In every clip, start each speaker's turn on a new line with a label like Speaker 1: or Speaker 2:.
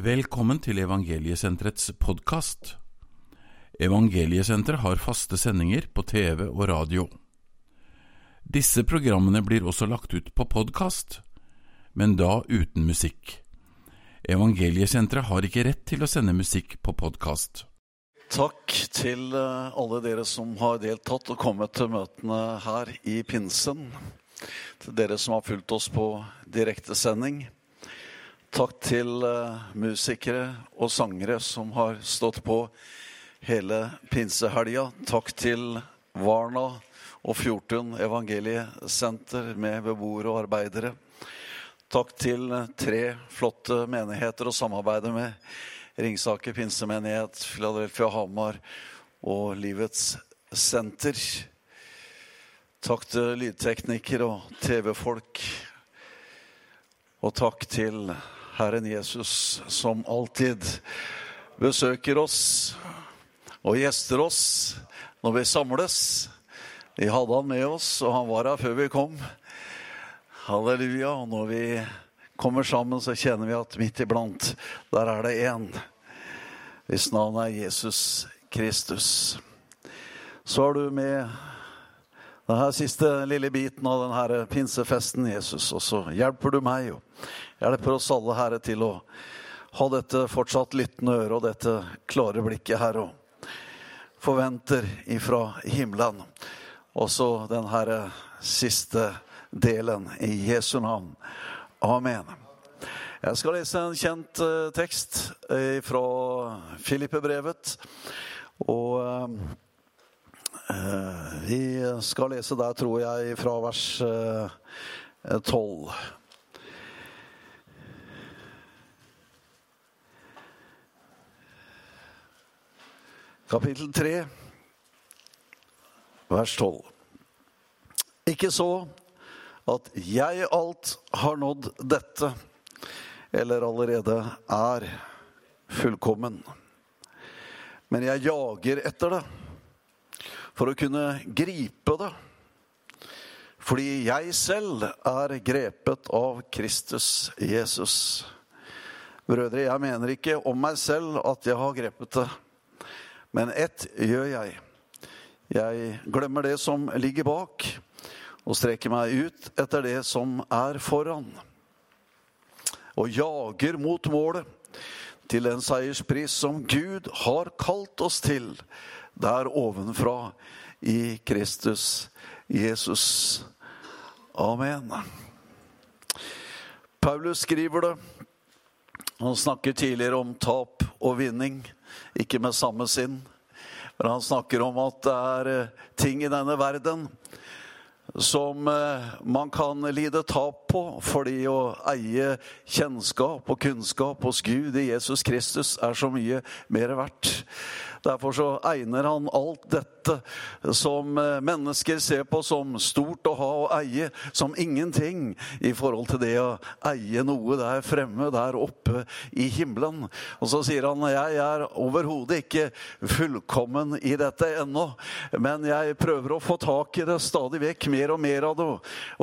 Speaker 1: Velkommen til Evangeliesenterets podkast. Evangeliesenteret har faste sendinger på TV og radio. Disse programmene blir også lagt ut på podkast, men da uten musikk. Evangeliesenteret har ikke rett til å sende musikk på podkast.
Speaker 2: Takk til eh, alle dere som har deltatt og kommet til møtene her i pinsen. Til dere som har fulgt oss på direktesending. Takk til eh, musikere og sangere som har stått på hele pinsehelga. Takk til Varna og Fjortun evangeliesenter med beboere og arbeidere. Takk til tre flotte menigheter å samarbeide med. Ringsaker pinsemenighet, Filadelfia Hamar og Livets senter. Takk til lydteknikere og TV-folk. Og takk til Herren Jesus, som alltid besøker oss og gjester oss når vi samles. Vi hadde han med oss, og han var her før vi kom. Halleluja. Og når vi kommer sammen, så kjenner vi at midt iblant, der er det én. Hvis navnet er Jesus Kristus. Så er du med denne siste lille biten av denne pinsefesten, Jesus. Og så hjelper du meg og hjelper oss alle, Herre, til å ha dette fortsatt lyttende øret og dette klare blikket, Herre. Og forventer ifra himmelen. Også denne siste delen i Jesu navn. Amen. Jeg skal lese en kjent uh, tekst uh, fra Filippe-brevet. Og uh, vi skal lese der, tror jeg, fra vers tolv. Kapittel 3, vers 12. Ikke så at jeg alt har nådd dette, eller allerede er fullkommen. Men jeg jager etter det for å kunne gripe det. Fordi jeg selv er grepet av Kristus Jesus. Brødre, jeg mener ikke om meg selv at jeg har grepet det. Men ett gjør jeg. Jeg glemmer det som ligger bak, og strekker meg ut etter det som er foran. Og jager mot målet, til den seierspris som Gud har kalt oss til, der ovenfra i Kristus Jesus. Amen. Paulus skriver det. Han snakker tidligere om tap og vinning, ikke med samme sinn. Men han snakker om at det er ting i denne verden som man kan lide tap på fordi å eie kjennskap og kunnskap hos Gud i Jesus Kristus er så mye mer verdt. Derfor så egner han alt dette som mennesker ser på som stort å ha og eie, som ingenting i forhold til det å eie noe der fremme, der oppe i himmelen. Og så sier han jeg er overhodet ikke fullkommen i dette ennå, men jeg prøver å få tak i det stadig vekk, mer og mer av det.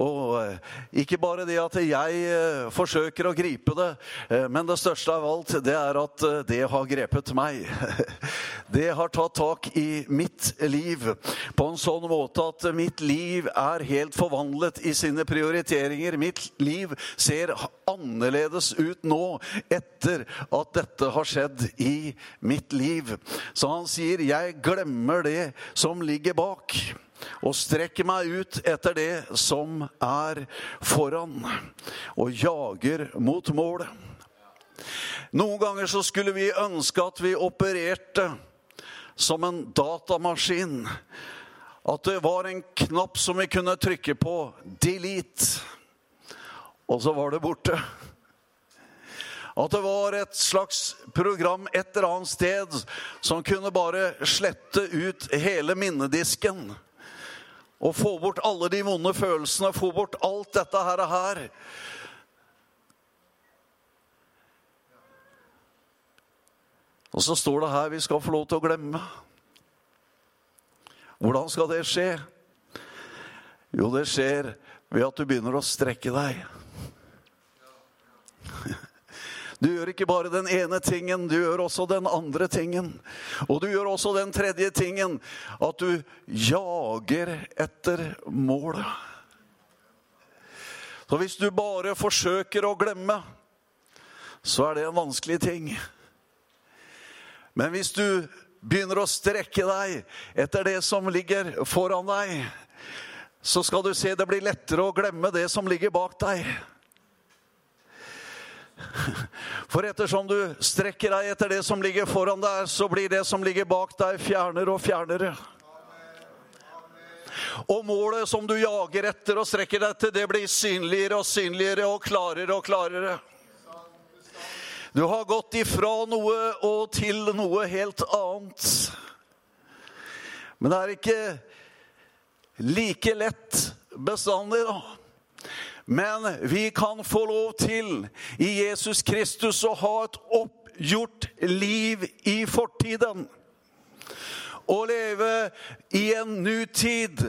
Speaker 2: Og ikke bare det at jeg forsøker å gripe det, men det største av alt, det er at det har grepet meg. det har tatt tak i mitt liv på en sånn måte at mitt liv er helt forvandlet i sine prioriteringer. Mitt liv ser annerledes ut nå etter at dette har skjedd i mitt liv. Så han sier, 'Jeg glemmer det som ligger bak' og strekker meg ut etter det som er foran, og jager mot målet. Noen ganger så skulle vi ønske at vi opererte som en datamaskin. At det var en knapp som vi kunne trykke på 'delete', og så var det borte. At det var et slags program et eller annet sted som kunne bare slette ut hele minnedisken. Og få bort alle de vonde følelsene, få bort alt dette her. Og her. Og så står det her vi skal få lov til å glemme. Hvordan skal det skje? Jo, det skjer ved at du begynner å strekke deg. Du gjør ikke bare den ene tingen, du gjør også den andre tingen. Og du gjør også den tredje tingen, at du jager etter målet. Så hvis du bare forsøker å glemme, så er det en vanskelig ting. Men hvis du begynner å strekke deg etter det som ligger foran deg, så skal du se det blir lettere å glemme det som ligger bak deg. For ettersom du strekker deg etter det som ligger foran deg, så blir det som ligger bak deg, fjernere og fjernere. Og målet som du jager etter og strekker deg etter, det blir synligere og synligere og klarere og klarere. Du har gått ifra noe og til noe helt annet. Men det er ikke like lett bestandig, da. Men vi kan få lov til i Jesus Kristus å ha et oppgjort liv i fortiden. Å leve i en nutid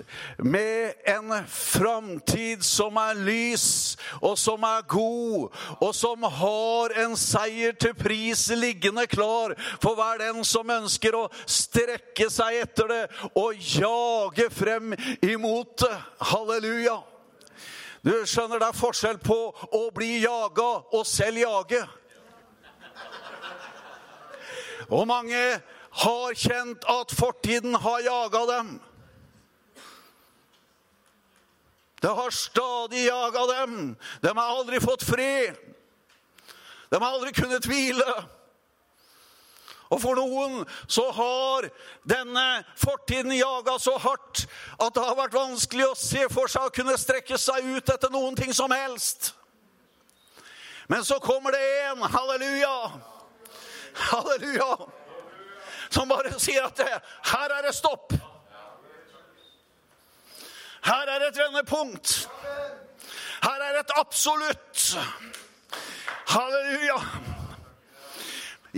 Speaker 2: med en framtid som er lys, og som er god, og som har en seier til pris liggende klar for hver den som ønsker å strekke seg etter det og jage frem imot det. Halleluja. Du skjønner, det er forskjell på å bli jaga og selv jage. Og mange har kjent at fortiden har jaga dem. Det har stadig jaga dem. De har aldri fått fred. De har aldri kunnet hvile. Og for noen så har denne fortiden jaga så hardt at det har vært vanskelig å se for seg å kunne strekke seg ut etter noen ting som helst. Men så kommer det en, halleluja, halleluja, som bare sier at det, her er det stopp. Her er et vendepunkt. Her er et absolutt. Halleluja.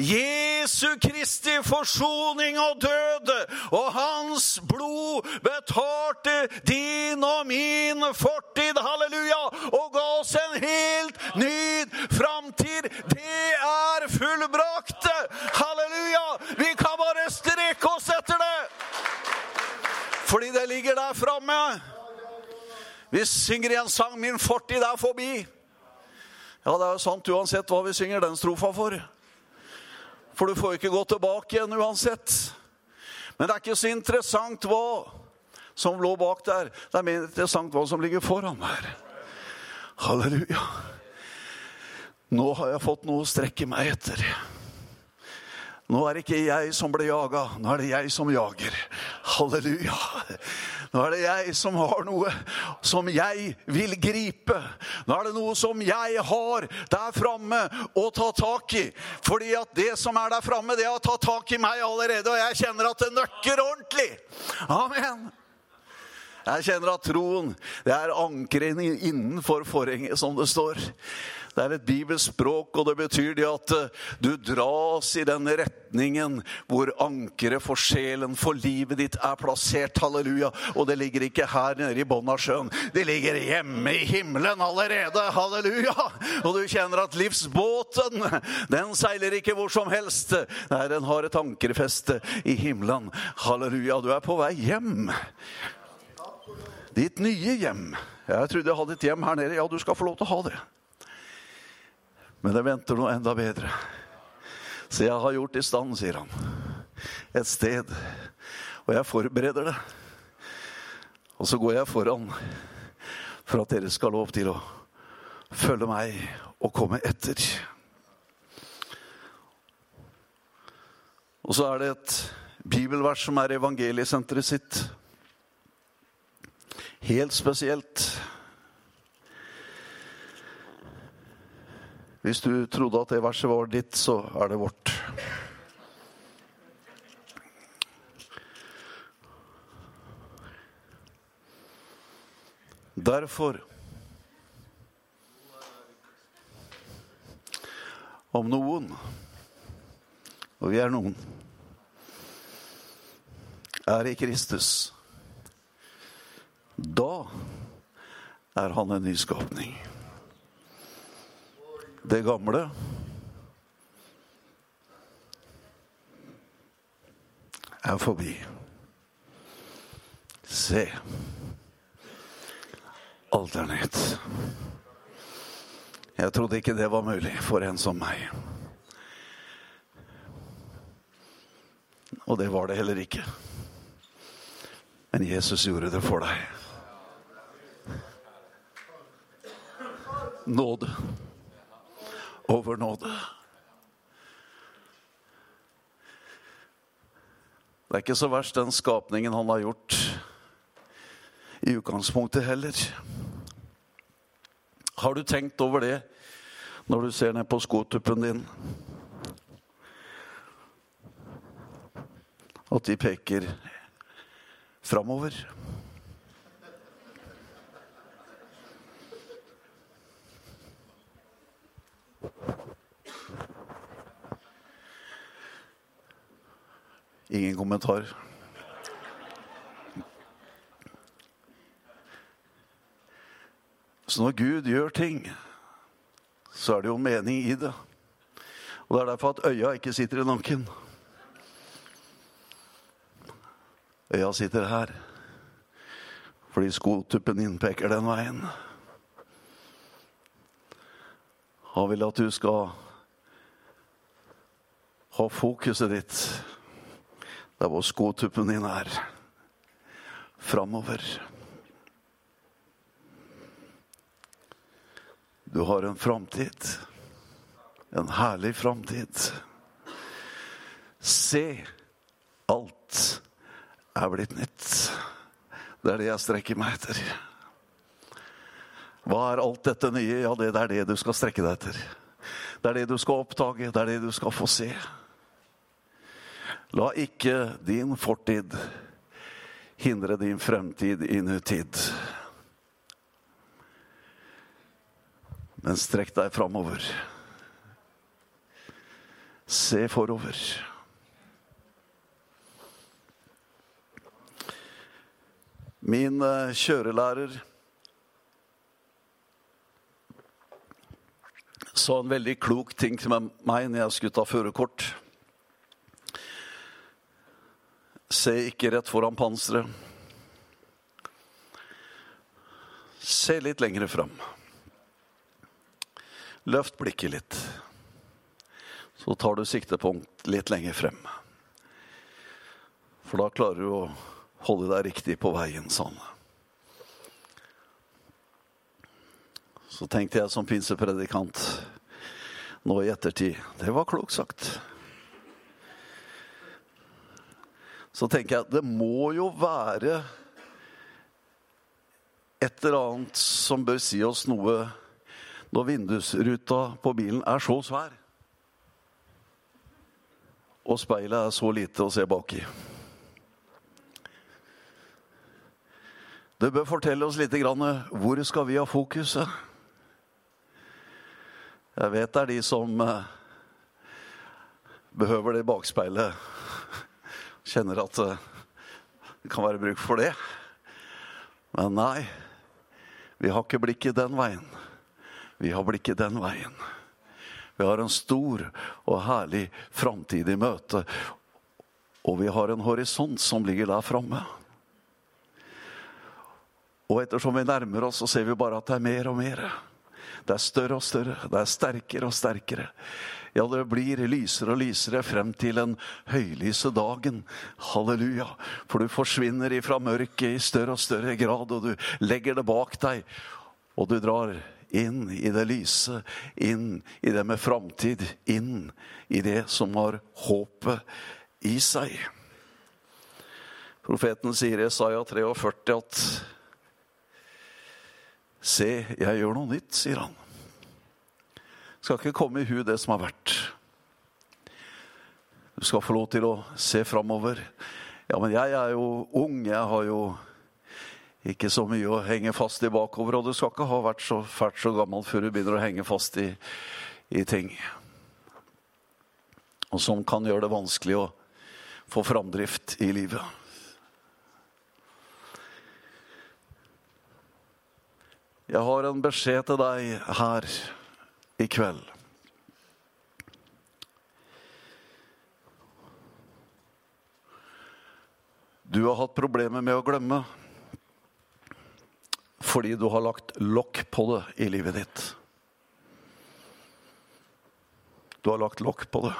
Speaker 2: Jesu Kristi forsoning og død, og hans blod betalte din og min fortid, halleluja, og ga oss en helt ny framtid. Det er fullbrakt. halleluja. Vi kan bare strekke oss etter det, fordi det ligger der framme. Vi synger i en sang 'Min fortid er forbi'. Ja, det er jo sant uansett hva vi synger den strofa for. For du får ikke gå tilbake igjen uansett. Men det er ikke så interessant hva som lå bak der. Det er mer interessant hva som ligger foran der. Halleluja. Nå har jeg fått noe å strekke meg etter. Nå er det ikke jeg som ble jaga, nå er det jeg som jager. Halleluja. Nå er det jeg som har noe som jeg vil gripe. Nå er det noe som jeg har der framme å ta tak i. Fordi at det som er der framme, det har tatt tak i meg allerede, og jeg kjenner at det nøkker ordentlig. Amen. Jeg kjenner at troen det er ankeret innenfor forhenget, som det står. Det er et bibelsk språk, og det betyr det at eh, du dras i den retningen hvor ankeret for sjelen, for livet ditt, er plassert. Halleluja. Og det ligger ikke her nede i bunnen av sjøen. Det ligger hjemme i himmelen allerede. Halleluja. Og du kjenner at livsbåten, den seiler ikke hvor som helst. Nei, den har et ankerfeste i himmelen. Halleluja. Du er på vei hjem. Ditt nye hjem. Jeg trodde jeg hadde et hjem her nede. Ja, du skal få lov til å ha det. Men det venter noe enda bedre. Så jeg har gjort i stand, sier han, et sted. Og jeg forbereder det. Og så går jeg foran for at dere skal lov til å følge meg og komme etter. Og så er det et bibelvers som er evangeliesenteret sitt. Helt spesielt. Hvis du trodde at det verset var ditt, så er det vårt. Derfor Om noen, og vi er noen, er i Kristus, da er han en nyskapning det gamle. er forbi. Se. Alt er nytt. Jeg trodde ikke det var mulig for en som meg. Og det var det heller ikke. Men Jesus gjorde det for deg. Nåde over nåde. Det er ikke så verst, den skapningen han har gjort i utgangspunktet heller. Har du tenkt over det når du ser ned på skotuppen din? At de peker framover? Ingen kommentar. Så når Gud gjør ting, så er det jo mening i det. Og det er derfor at øya ikke sitter i nakken. Øya sitter her. Fordi skotuppen din peker den veien. Han vil at du skal ha fokuset ditt der hvor skotuppen din er. Framover. Du har en framtid. En herlig framtid. Se, alt er blitt nytt. Det er det jeg strekker meg etter. Hva er alt dette nye? Ja, det er det du skal strekke deg etter. Det er det du skal oppdage, det er det du skal få se. La ikke din fortid hindre din fremtid i nutid. Men strekk deg framover. Se forover. Min eh, kjørelærer sa en veldig klok ting til meg når jeg skulle ta førerkort. Se ikke rett foran panseret. Se litt lengre fram. Løft blikket litt. Så tar du siktepunkt litt lenger frem. For da klarer du å holde deg riktig på veien, han. Så tenkte jeg som pinsepredikant nå i ettertid Det var klokt sagt. Så tenker jeg at det må jo være et eller annet som bør si oss noe når vindusruta på bilen er så svær, og speilet er så lite å se baki. Det bør fortelle oss litt grann, hvor skal vi ha fokuset. Jeg vet det er de som eh, behøver det bakspeilet. Kjenner at eh, det kan være bruk for det. Men nei, vi har ikke blikket den veien. Vi har blikket den veien. Vi har en stor og herlig framtid i møte. Og vi har en horisont som ligger der framme. Og ettersom vi nærmer oss, så ser vi bare at det er mer og mer. Det er større og større. Det er sterkere og sterkere. Ja, det blir lysere og lysere frem til den høylyse dagen. Halleluja. For du forsvinner ifra mørket i større og større grad, og du legger det bak deg. Og du drar inn i det lyse, inn i det med framtid, inn i det som har håpet i seg. Profeten sier i Isaiah 43 at Se, jeg gjør noe nytt, sier han. Skal ikke komme i hu det som har vært. Du skal få lov til å se framover. Ja, men jeg er jo ung. Jeg har jo ikke så mye å henge fast i bakover. Og du skal ikke ha vært så fælt så gammel før du begynner å henge fast i, i ting. Og som kan gjøre det vanskelig å få framdrift i livet. Jeg har en beskjed til deg her i kveld. Du har hatt problemer med å glemme fordi du har lagt lokk på det i livet ditt. Du har lagt lokk på det.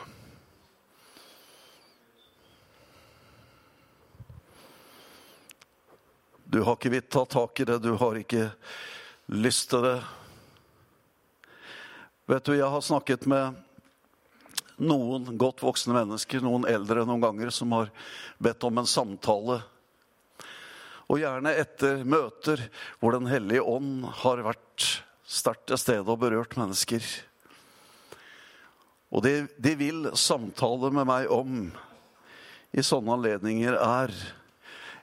Speaker 2: Du har ikke villet ta tak i det, du har ikke lyst til det. Vet du, jeg har snakket med noen godt voksne mennesker, noen eldre noen ganger, som har bedt om en samtale. Og gjerne etter møter hvor Den hellige ånd har vært sterkt til stede og berørt mennesker. Og det de vil samtale med meg om i sånne anledninger, er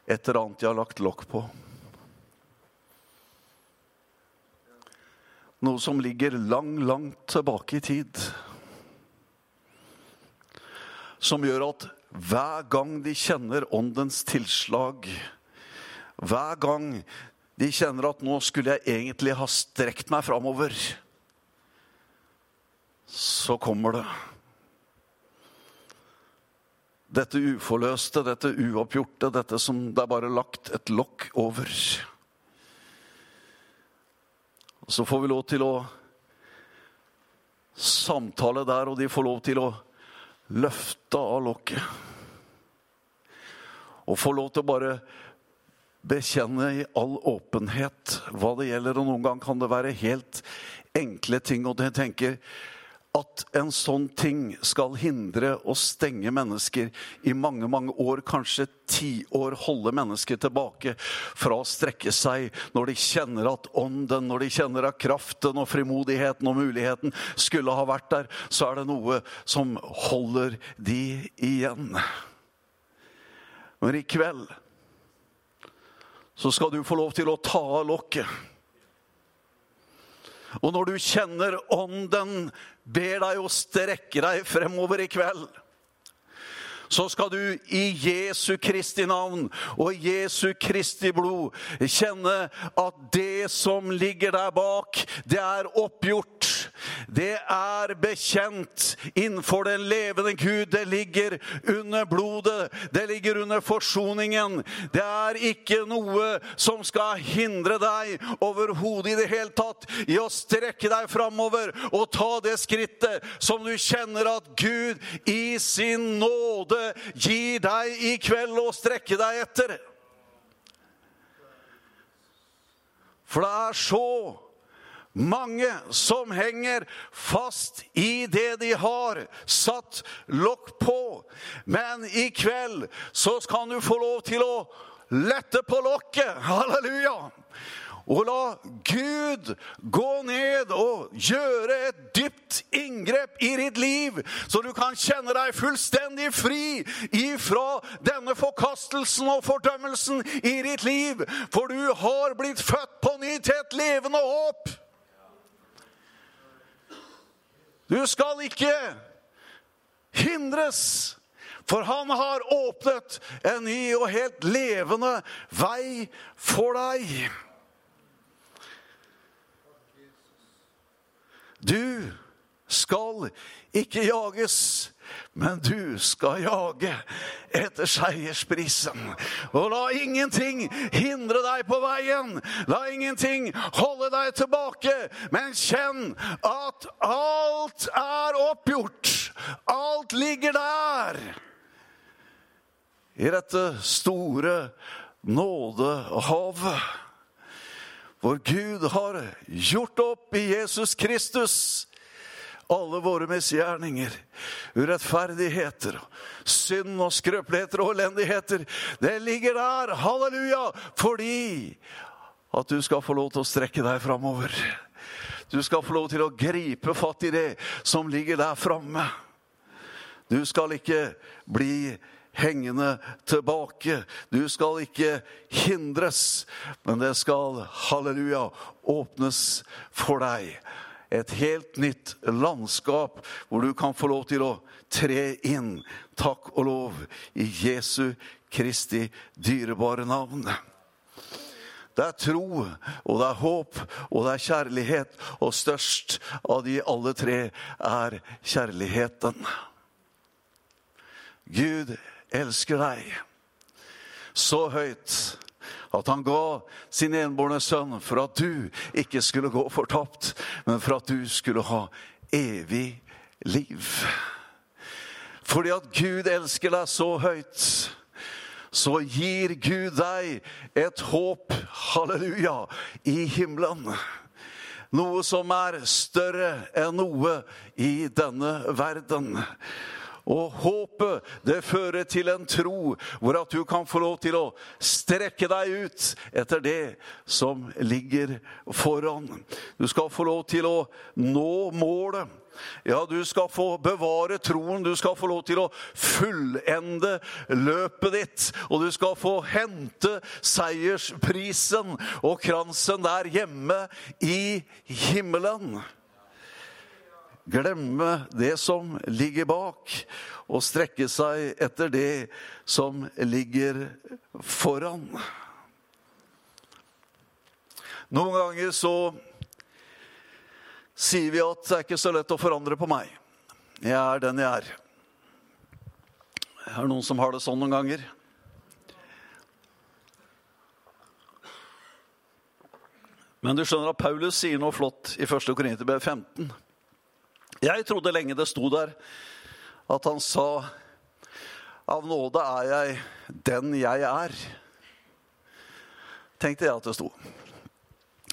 Speaker 2: et eller annet jeg har lagt lokk på. Noe som ligger lang, langt tilbake i tid. Som gjør at hver gang de kjenner åndens tilslag, hver gang de kjenner at nå skulle jeg egentlig ha strekt meg framover, så kommer det. Dette uforløste, dette uoppgjorte, dette som det er bare lagt et lokk over. Og Så får vi lov til å samtale der, og de får lov til å løfte av lokket. Og får lov til å bare bekjenne i all åpenhet hva det gjelder. Og noen ganger kan det være helt enkle ting, og jeg tenker at en sånn ting skal hindre og stenge mennesker i mange, mange år, kanskje tiår, holde mennesker tilbake fra å strekke seg når de kjenner at ånden, når de kjenner at kraften og frimodigheten og muligheten skulle ha vært der, så er det noe som holder de igjen. Men i kveld så skal du få lov til å ta av lokket. Og når du kjenner ånden ber deg å strekke deg fremover i kveld, så skal du i Jesu Kristi navn og Jesu Kristi blod kjenne at det som ligger der bak, det er oppgjort. Det er bekjent innenfor den levende Gud. Det ligger under blodet. Det ligger under forsoningen. Det er ikke noe som skal hindre deg overhodet i det hele tatt i å strekke deg framover og ta det skrittet som du kjenner at Gud i sin nåde gir deg i kveld å strekke deg etter. For det er så mange som henger fast i det de har satt lokk på. Men i kveld så kan du få lov til å lette på lokket. Halleluja! Og la Gud gå ned og gjøre et dypt inngrep i ditt liv, så du kan kjenne deg fullstendig fri ifra denne forkastelsen og fordømmelsen i ditt liv. For du har blitt født på ny til et levende håp. Du skal ikke hindres. For han har åpnet en ny og helt levende vei for deg. Du skal ikke jages, men du skal jage etter seiersprisen. Og la ingenting hindre deg på veien. La ingenting holde deg tilbake. Men kjenn at alt er oppgjort. Alt ligger der. I dette store nådehavet hvor Gud har gjort opp i Jesus Kristus alle våre misgjerninger, urettferdigheter, synd og skrøpeligheter og elendigheter. Det ligger der, halleluja, fordi at du skal få lov til å strekke deg framover. Du skal få lov til å gripe fatt i det som ligger der framme. Du skal ikke bli hengende tilbake. Du skal ikke hindres, men det skal, halleluja, åpnes for deg. Et helt nytt landskap hvor du kan få lov til å tre inn, takk og lov, i Jesu Kristi dyrebare navn. Det er tro, og det er håp, og det er kjærlighet. Og størst av de alle tre er kjærligheten. Gud elsker deg. så høyt at han ga sin enbårne sønn for at du ikke skulle gå fortapt, men for at du skulle ha evig liv. Fordi at Gud elsker deg så høyt, så gir Gud deg et håp, halleluja, i himmelen. Noe som er større enn noe i denne verden. Og håpet, det fører til en tro hvor at du kan få lov til å strekke deg ut etter det som ligger foran. Du skal få lov til å nå målet. Ja, du skal få bevare troen, du skal få lov til å fullende løpet ditt. Og du skal få hente seiersprisen og kransen der hjemme i himmelen glemme det som ligger bak, og strekke seg etter det som ligger foran. Noen ganger så sier vi at det er ikke så lett å forandre på meg. Jeg er den jeg er. Er det noen som har det sånn noen ganger? Men du skjønner at Paulus sier noe flott i 1. Korinterbrev 15. Jeg trodde lenge det sto der at han sa Av nåde er jeg den jeg er. Tenkte jeg at det sto.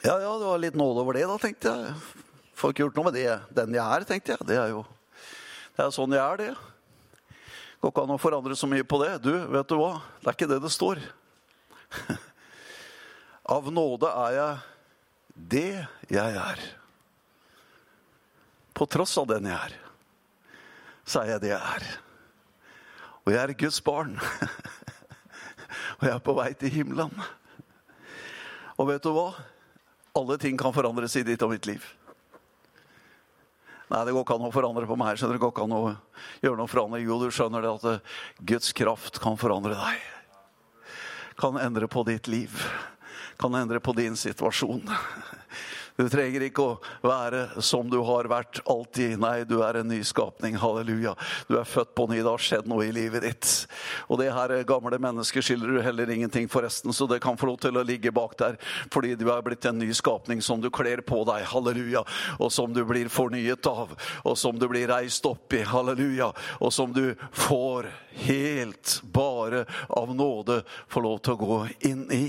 Speaker 2: Ja, ja, det var litt nåde over det, da, tenkte jeg. Får ikke gjort noe med det. Den jeg er, tenkte jeg. Det er jo det er sånn jeg er, det. Går ikke an å forandre så mye på det. Du, vet du hva? Det er ikke det det står. Av nåde er jeg det jeg er. På tross av den jeg er, så er jeg det jeg er. Og jeg er Guds barn. og jeg er på vei til himmelen. Og vet du hva? Alle ting kan forandres i ditt og mitt liv. Nei, det går ikke an å forandre på meg. skjønner Det går ikke an å gjøre noe forandring. Jo, du skjønner det at eh, Guds kraft kan forandre deg. Kan endre på ditt liv. Kan endre på din situasjon. Du trenger ikke å være som du har vært alltid. Nei, du er en ny skapning. Halleluja. Du er født på ny. Det har skjedd noe i livet ditt. Og det her gamle mennesket skylder du heller ingenting, forresten, så det kan få lov til å ligge bak der. Fordi du er blitt en ny skapning som du kler på deg. Halleluja. Og som du blir fornyet av. Og som du blir reist opp i. Halleluja. Og som du får helt bare av nåde få lov til å gå inn i.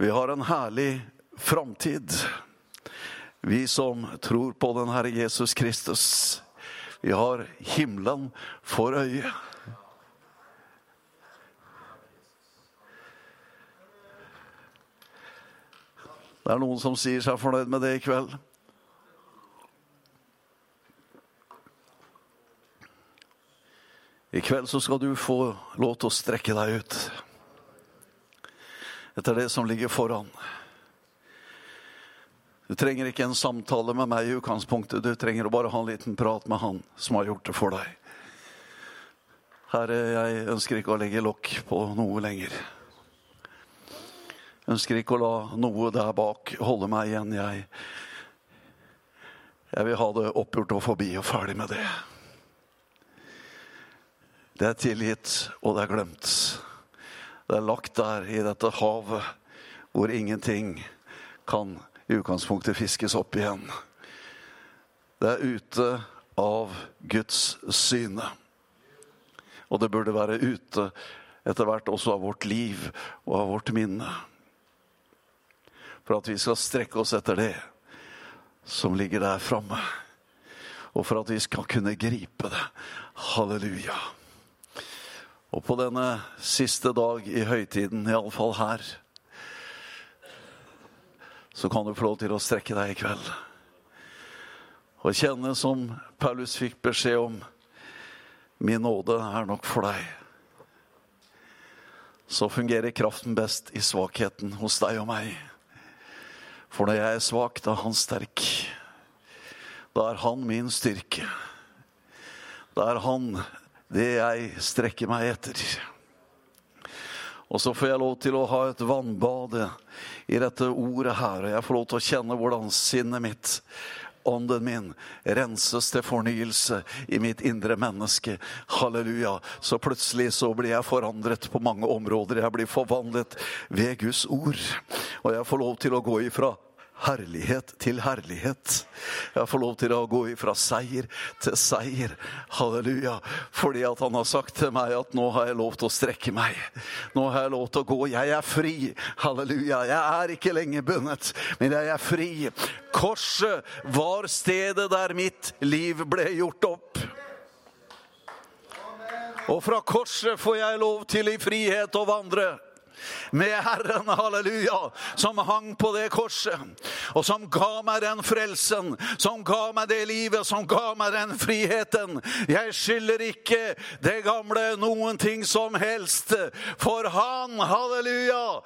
Speaker 2: Vi har en herlig framtid, vi som tror på den Herre Jesus Kristus. Vi har himmelen for øye. Det er noen som sier seg fornøyd med det i kveld. I kveld så skal du få lov til å strekke deg ut etter det som ligger foran. Du trenger ikke en samtale med meg i utgangspunktet. Du trenger å bare ha en liten prat med han som har gjort det for deg. Herre, jeg ønsker ikke å legge lokk på noe lenger. Jeg ønsker ikke å la noe der bak holde meg igjen. Jeg, jeg vil ha det oppgjort og forbi og ferdig med det. Det er tilgitt, og det er glemt. Det er lagt der i dette havet hvor ingenting kan i utgangspunktet fiskes opp igjen. Det er ute av Guds syne. Og det burde være ute etter hvert også av vårt liv og av vårt minne. For at vi skal strekke oss etter det som ligger der framme. Og for at vi skal kunne gripe det. Halleluja. Og på denne siste dag i høytiden, iallfall her, så kan du få lov til å strekke deg i kveld. Og kjenne som Paulus fikk beskjed om Min nåde er nok for deg. Så fungerer kraften best i svakheten hos deg og meg. For når jeg er svak, da er han sterk. Da er han min styrke. Da er han det jeg strekker meg etter. Og så får jeg lov til å ha et vannbad i dette ordet her, og jeg får lov til å kjenne hvordan sinnet mitt ånden min renses til fornyelse i mitt indre menneske. Halleluja. Så plutselig så blir jeg forandret på mange områder. Jeg blir forvandlet ved Guds ord. Og jeg får lov til å gå ifra herlighet til herlighet. Jeg får lov til å gå ifra seier til seier. Halleluja. Fordi at han har sagt til meg at nå har jeg lov til å strekke meg. Nå har jeg lov til å gå. Jeg er fri. Halleluja. Jeg er ikke lenger bundet, men jeg er fri. Korset var stedet der mitt liv ble gjort opp. Og fra korset får jeg lov til i frihet å vandre med Herren, halleluja, som hang på det korset, og som ga meg den frelsen, som ga meg det livet, som ga meg den friheten. Jeg skylder ikke det gamle noen ting som helst, for han, halleluja,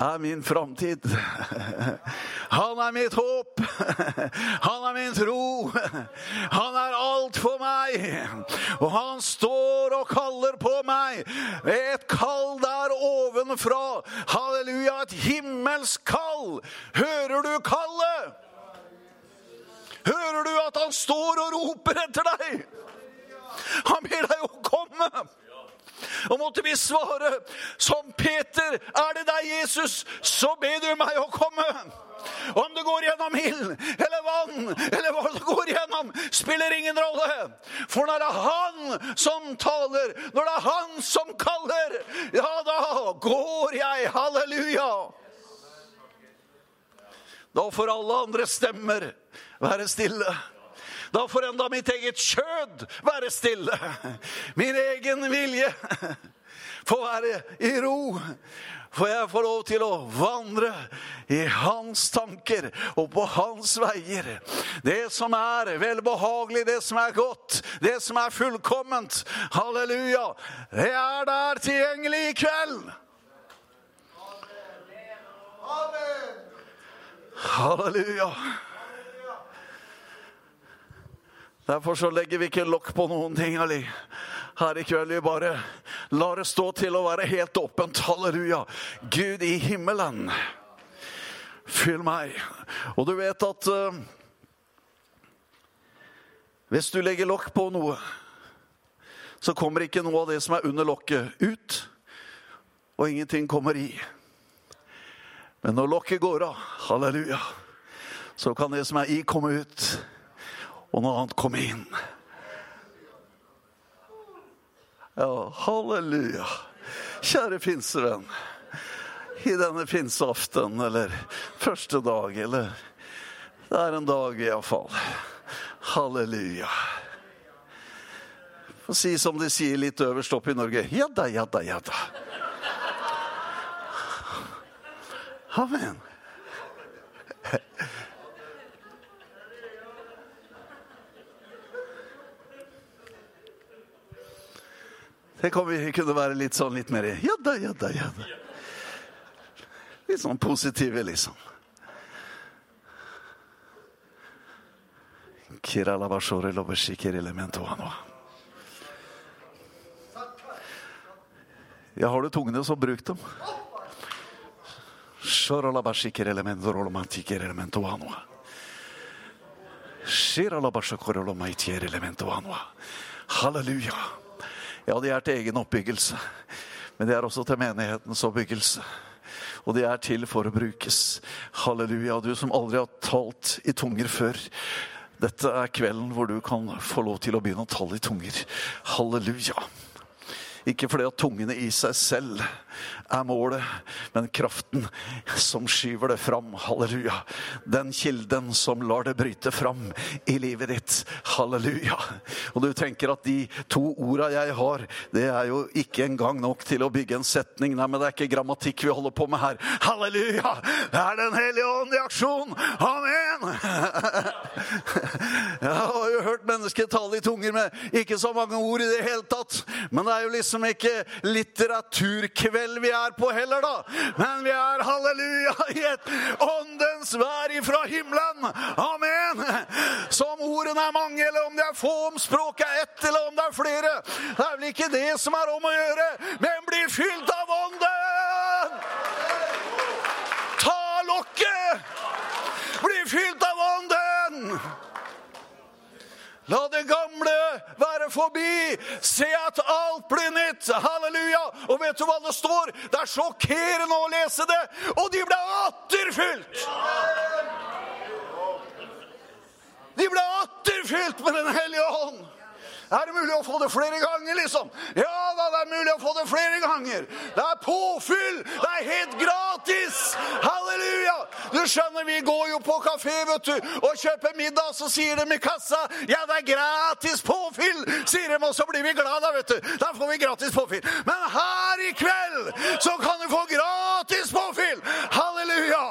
Speaker 2: er min framtid. Han er mitt håp. Han er min tro. Han er alt for meg. Og han står og kaller på meg. Et kall der ovenfra. Halleluja, et himmelsk kall. Hører du kallet? Hører du at han står og roper etter deg? Han ber deg å komme. Og måtte vi svare som Peter, er det deg, Jesus, så be du meg å komme. Om det går gjennom ild eller vann eller hva det går gjennom, spiller ingen rolle. For når det er Han som taler, når det er Han som kaller, ja, da går jeg. Halleluja. Da får alle andre stemmer være stille. Da får enda mitt eget kjød være stille. Min egen vilje få være i ro. For jeg får lov til å vandre i hans tanker og på hans veier. Det som er velbehagelig, det som er godt, det som er fullkomment. Halleluja. Det er der tilgjengelig i kveld. Halleluja. Derfor så legger vi ikke lokk på noen ting Ali. her i kveld. Vi bare lar det stå til å være helt åpent. Halleluja. Gud i himmelen, fyll meg. Og du vet at uh, hvis du legger lokk på noe, så kommer ikke noe av det som er under lokket, ut. Og ingenting kommer i. Men når lokket går av, halleluja, så kan det som er i, komme ut og noe annet kom inn. Ja, halleluja. Kjære pinsevenn. I denne pinseaften eller første dag eller Det er en dag iallfall. Halleluja. Få si som de sier litt øverst oppe i Norge. Ja da, ja da, ja da. Amen. Vi kunne være litt sånn litt mer Ja da, ja da, ja da. Litt sånn positive, liksom. Ja, har du tungene, så bruk dem. Halleluja. Ja, de er til egen oppbyggelse. Men de er også til menighetens oppbyggelse. Og de er til for å brukes. Halleluja. Du som aldri har talt i tunger før. Dette er kvelden hvor du kan få lov til å begynne å tale i tunger. Halleluja. Ikke fordi at tungene i seg selv er målet, men kraften som skyver det fram. Halleluja. Den kilden som lar det bryte fram i livet ditt. Halleluja. Og du tenker at de to orda jeg har, det er jo ikke engang nok til å bygge en setning. Nei, men det er ikke grammatikk vi holder på med her. Halleluja! Det er Den hellige ånd i aksjon. Amen! Jeg har jo hørt mennesker tale i tunger med ikke så mange ord i det hele tatt. Men det er jo liksom ikke litteraturkveld vi er på heller, da. Men vi er, halleluja, i et åndens vær ifra himmelen. Amen. Så om ordene er mange, eller om det er få, om språket er ett, eller om det er flere, det er vel ikke det som er om å gjøre, men bli fylt av ånden! Ta lokket! Bli fylt av ånden! La det gamle forbi. Se at alt blir nytt. Halleluja. Og vet du hva det står? Det er sjokkerende å lese det. Og de ble atterfylt. De ble atterfylt med Den hellige ånd. Er det mulig å få det flere ganger, liksom? Ja da, det er mulig å få det flere ganger. Det er påfyll! Det er helt gratis! Halleluja! Du skjønner, vi går jo på kafé vet du, og kjøper middag, så sier de i kassa ja, det er gratis påfyll, sier de, og så blir vi glad da, vet du. Da får vi gratis påfyll. Men her i kveld så kan du få gratis påfyll! Halleluja!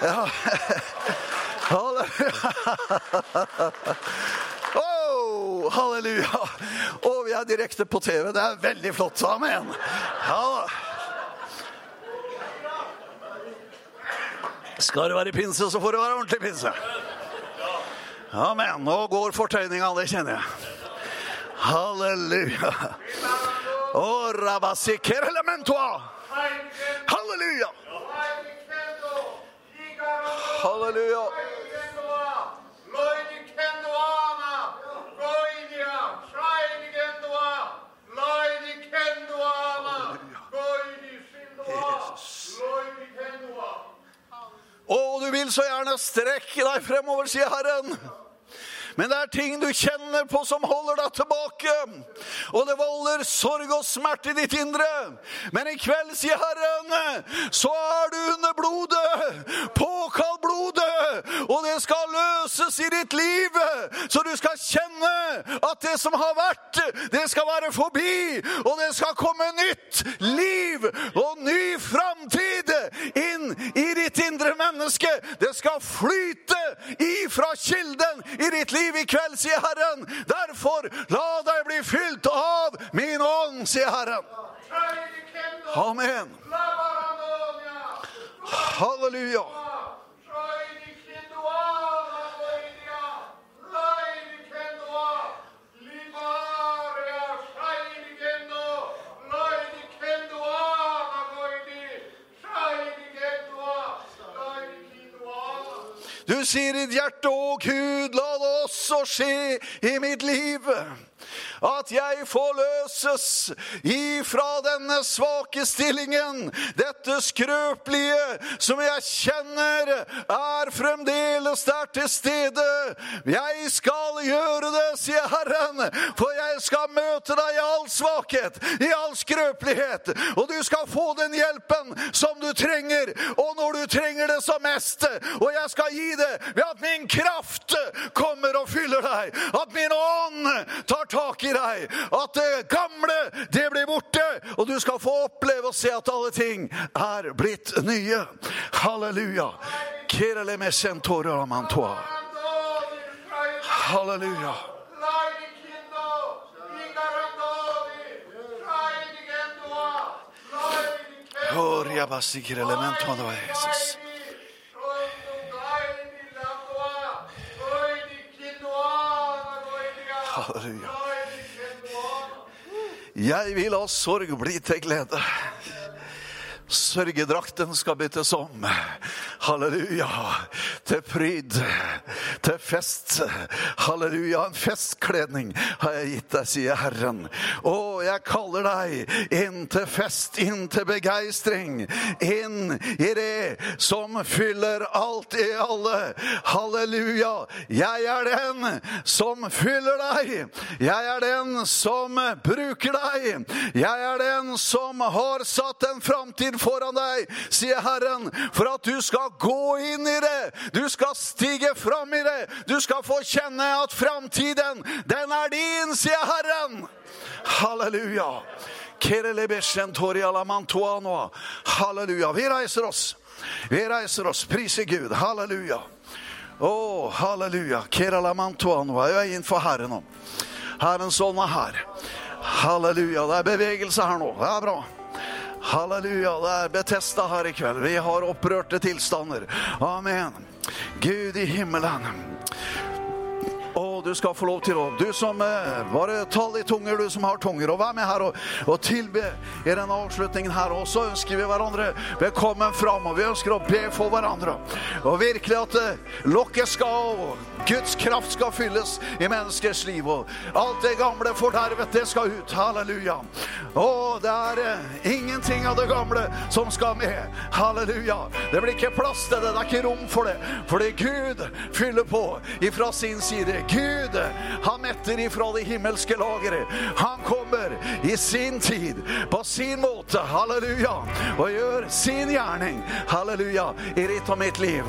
Speaker 2: Ja. Oh, halleluja. Og vi er direkte på TV. Det er veldig flott. Amen. Ja. Skal det være pinse, så får det være ordentlig pinse. Amen. Nå går fortøyninga, det kjenner jeg. Halleluja. Halleluja. Halleluja. Du vil så gjerne strekke deg fremover, sier Herren. Men det er ting du kjenner på som holder deg tilbake. Og det volder sorg og smerte i ditt indre. Men i kveld, sier Herren, så er du under blodet. Påkall blodet, og det skal løses i ditt liv. Så du skal kjenne at det som har vært, det skal være forbi. Og det skal komme nytt liv og ny framtid inn i ditt indre menneske. Det skal flyte ifra kilden i ditt liv i kveld, sier Herren. Derfor, la deg bli fylt av min ånd, sier Herren. Amen. Halleluja. Du sier i ditt hjerte, og Gud, la det også skje i mitt liv. At jeg forløses ifra denne svake stillingen, dette skrøpelige som jeg kjenner er fremdeles der til stede. Jeg skal gjøre det, sier Herren, for jeg skal møte deg i all svakhet, i all skrøpelighet. Og du skal få den hjelpen som du trenger, og når du trenger det som mest. Og jeg skal gi det ved at min kraft kommer og fyller deg. At min ånd tar tak i deg. At det gamle, det blir borte. Og du skal få oppleve og se at alle ting er blitt nye. Halleluja. Halleluja. Halleluja. Jeg vil la sorg bli til glede. Sørgedrakten skal byttes om. Halleluja. Til pryd. Til fest. Halleluja. En festkledning har jeg gitt deg, sier Herren. Å, jeg kaller deg inn til fest, inn til begeistring. Inn i det som fyller alt i alle. Halleluja. Jeg er den som fyller deg. Jeg er den som bruker deg. Jeg er den som har satt en framtid foran deg, sier Herren, for at du skal gå inn i det. Du skal stige fram i det. Du skal få kjenne at framtiden, den er din, sier Herren. Halleluja. Halleluja. Vi reiser oss. Vi reiser oss. Priser Gud. Halleluja. Å, oh, halleluja. Keralamantoanoa. Jeg er innenfor Herren nå. Herrens ånd er her. Halleluja. Det er bevegelse her nå. Det er bra. Halleluja. Det er Betesta her i kveld. Vi har opprørte tilstander. Amen. Gud i himmelen. Du skal få lov til å Du som eh, bare tall i tunger, du som har tunger, og vær med her og, og tilbe i denne avslutningen her. Og så ønsker vi hverandre velkommen fram, og vi ønsker å be for hverandre. Og virkelig at eh, lokket skal, og Guds kraft skal fylles i menneskers liv. Og alt det gamle fordervet, det skal ut. Halleluja. Og det er eh, ingenting av det gamle som skal med. Halleluja. Det blir ikke plass til det, det er ikke rom for det. Fordi Gud fyller på ifra sin side. Gud, han metter ifra det himmelske lageret. Han kommer i sin tid, på sin måte, halleluja, og gjør sin gjerning, halleluja, i ditt og mitt liv.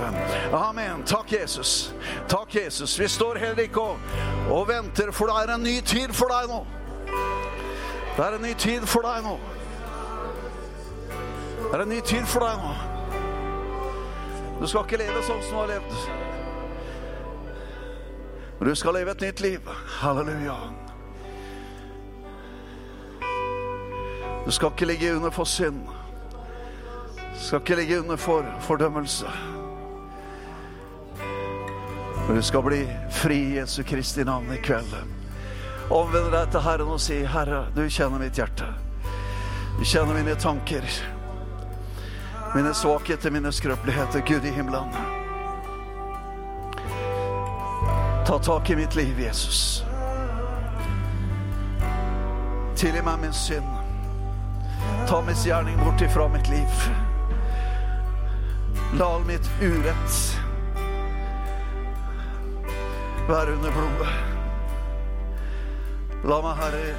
Speaker 2: Amen. Takk, Jesus. Takk, Jesus. Vi står heller ikke og, og venter, for det er en ny tid for deg nå. Det er en ny tid for deg nå. Det er en ny tid for deg nå. Du skal ikke leve sånn som du har levd. Men du skal leve et nytt liv. Halleluja. Du skal ikke ligge under for synd. Du skal ikke ligge under for fordømmelse. Men du skal bli fri i Jesu Kristi navn i kveld. Omvend deg til Herren og si, 'Herre, du kjenner mitt hjerte.' Du kjenner mine tanker, mine svakheter, mine skrøpeligheter. Gud i himmelen. Ta tak i mitt liv, Jesus. Tilgi meg min synd. Ta misgjerning bort ifra mitt liv. La all mitt urett være under blodet. La meg, Herre,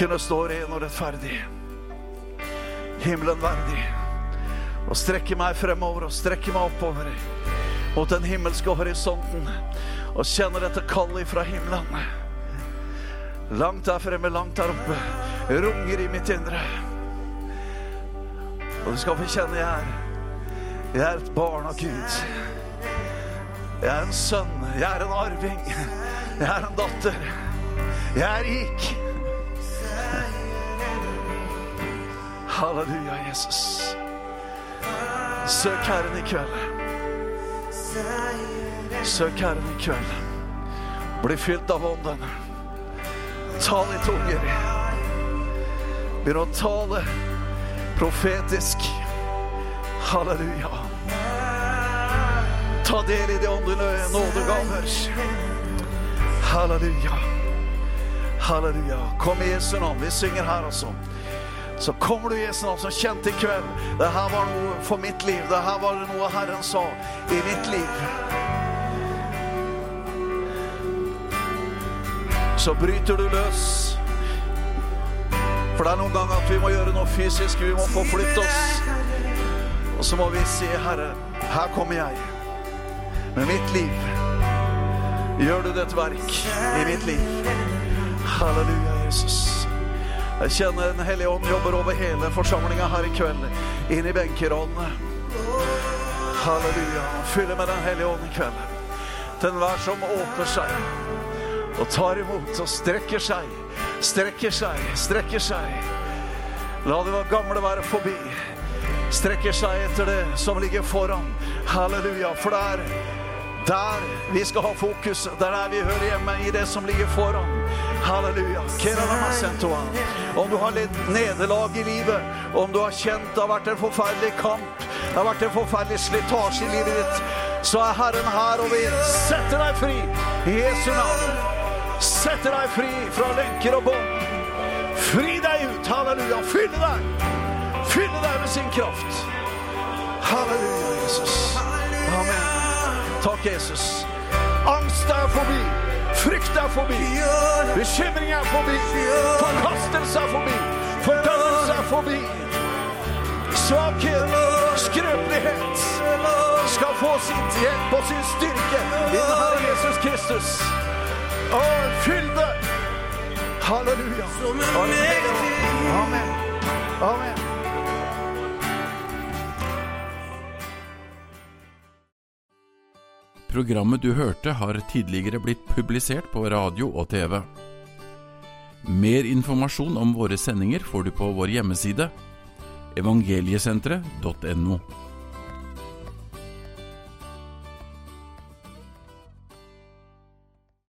Speaker 2: kunne stå ren og rettferdig, himmelen verdig, og strekke meg fremover og strekke meg oppover mot den himmelske horisonten og kjenner dette kallet fra himmelen. Langt der fremme, langt der oppe, runger i mitt indre. Og du skal få kjenne jeg er jeg er et barn av Gud. Jeg er en sønn, jeg er en arving, jeg er en datter. Jeg er rik. Halleluja, Jesus. Søk Herren i kveld. Søk Herren i kveld. Bli fylt av Ånden. Tal i tunger. Begynn å tale profetisk. Halleluja. Ta del i de åndelige nådegaver. Halleluja. Halleluja. Kom i Jesu navn. Vi synger her, altså. Så kommer du i Jesu navn som kjent i kveld. Det her var noe for mitt liv. Det her var noe Herren sa i mitt liv. Så bryter du løs. For det er noen ganger at vi må gjøre noe fysisk. Vi må forflytte oss. Og så må vi si, Herre, her kommer jeg. Med mitt liv. Gjør du dette verk i mitt liv. Halleluja, Jesus. Jeg kjenner Den hellige ånd jobber over hele forsamlinga her i kveld. Inn i benkerådene. Halleluja. Fyller med Den hellige ånd i kveld. Til enhver som åpner seg og tar imot og strekker seg. Strekker seg, strekker seg. La det gamle være forbi. Strekker seg etter det som ligger foran. Halleluja. For det er der vi skal ha fokus. Det er der vi hører hjemme, i det som ligger foran. Halleluja. Om du har litt nederlag i livet, om du har kjent det har vært en forferdelig kamp, det har vært en forferdelig slitasje i livet ditt, så er Herren her og vi setter deg fri i Jesu navn. Sette deg fri fra lenker og bånd. Fri deg ut. Halleluja. Fylle deg. Fylle deg med sin kraft. Halleluja, Jesus. Amen. Takk, Jesus. Angst er forbi. Frykt er forbi. Bekymring er forbi. Forkastelse er forbi. Fordømmelse er forbi. Svakhet, skrøpelighet skal få sitt hjelp og sin styrke i Herre Jesus Kristus. Å, fyll det! Halleluja. Amen. Amen.
Speaker 1: Programmet du hørte har tidligere blitt publisert på radio og TV. Mer informasjon om våre sendinger får du på vår hjemmeside evangeliesenteret.no.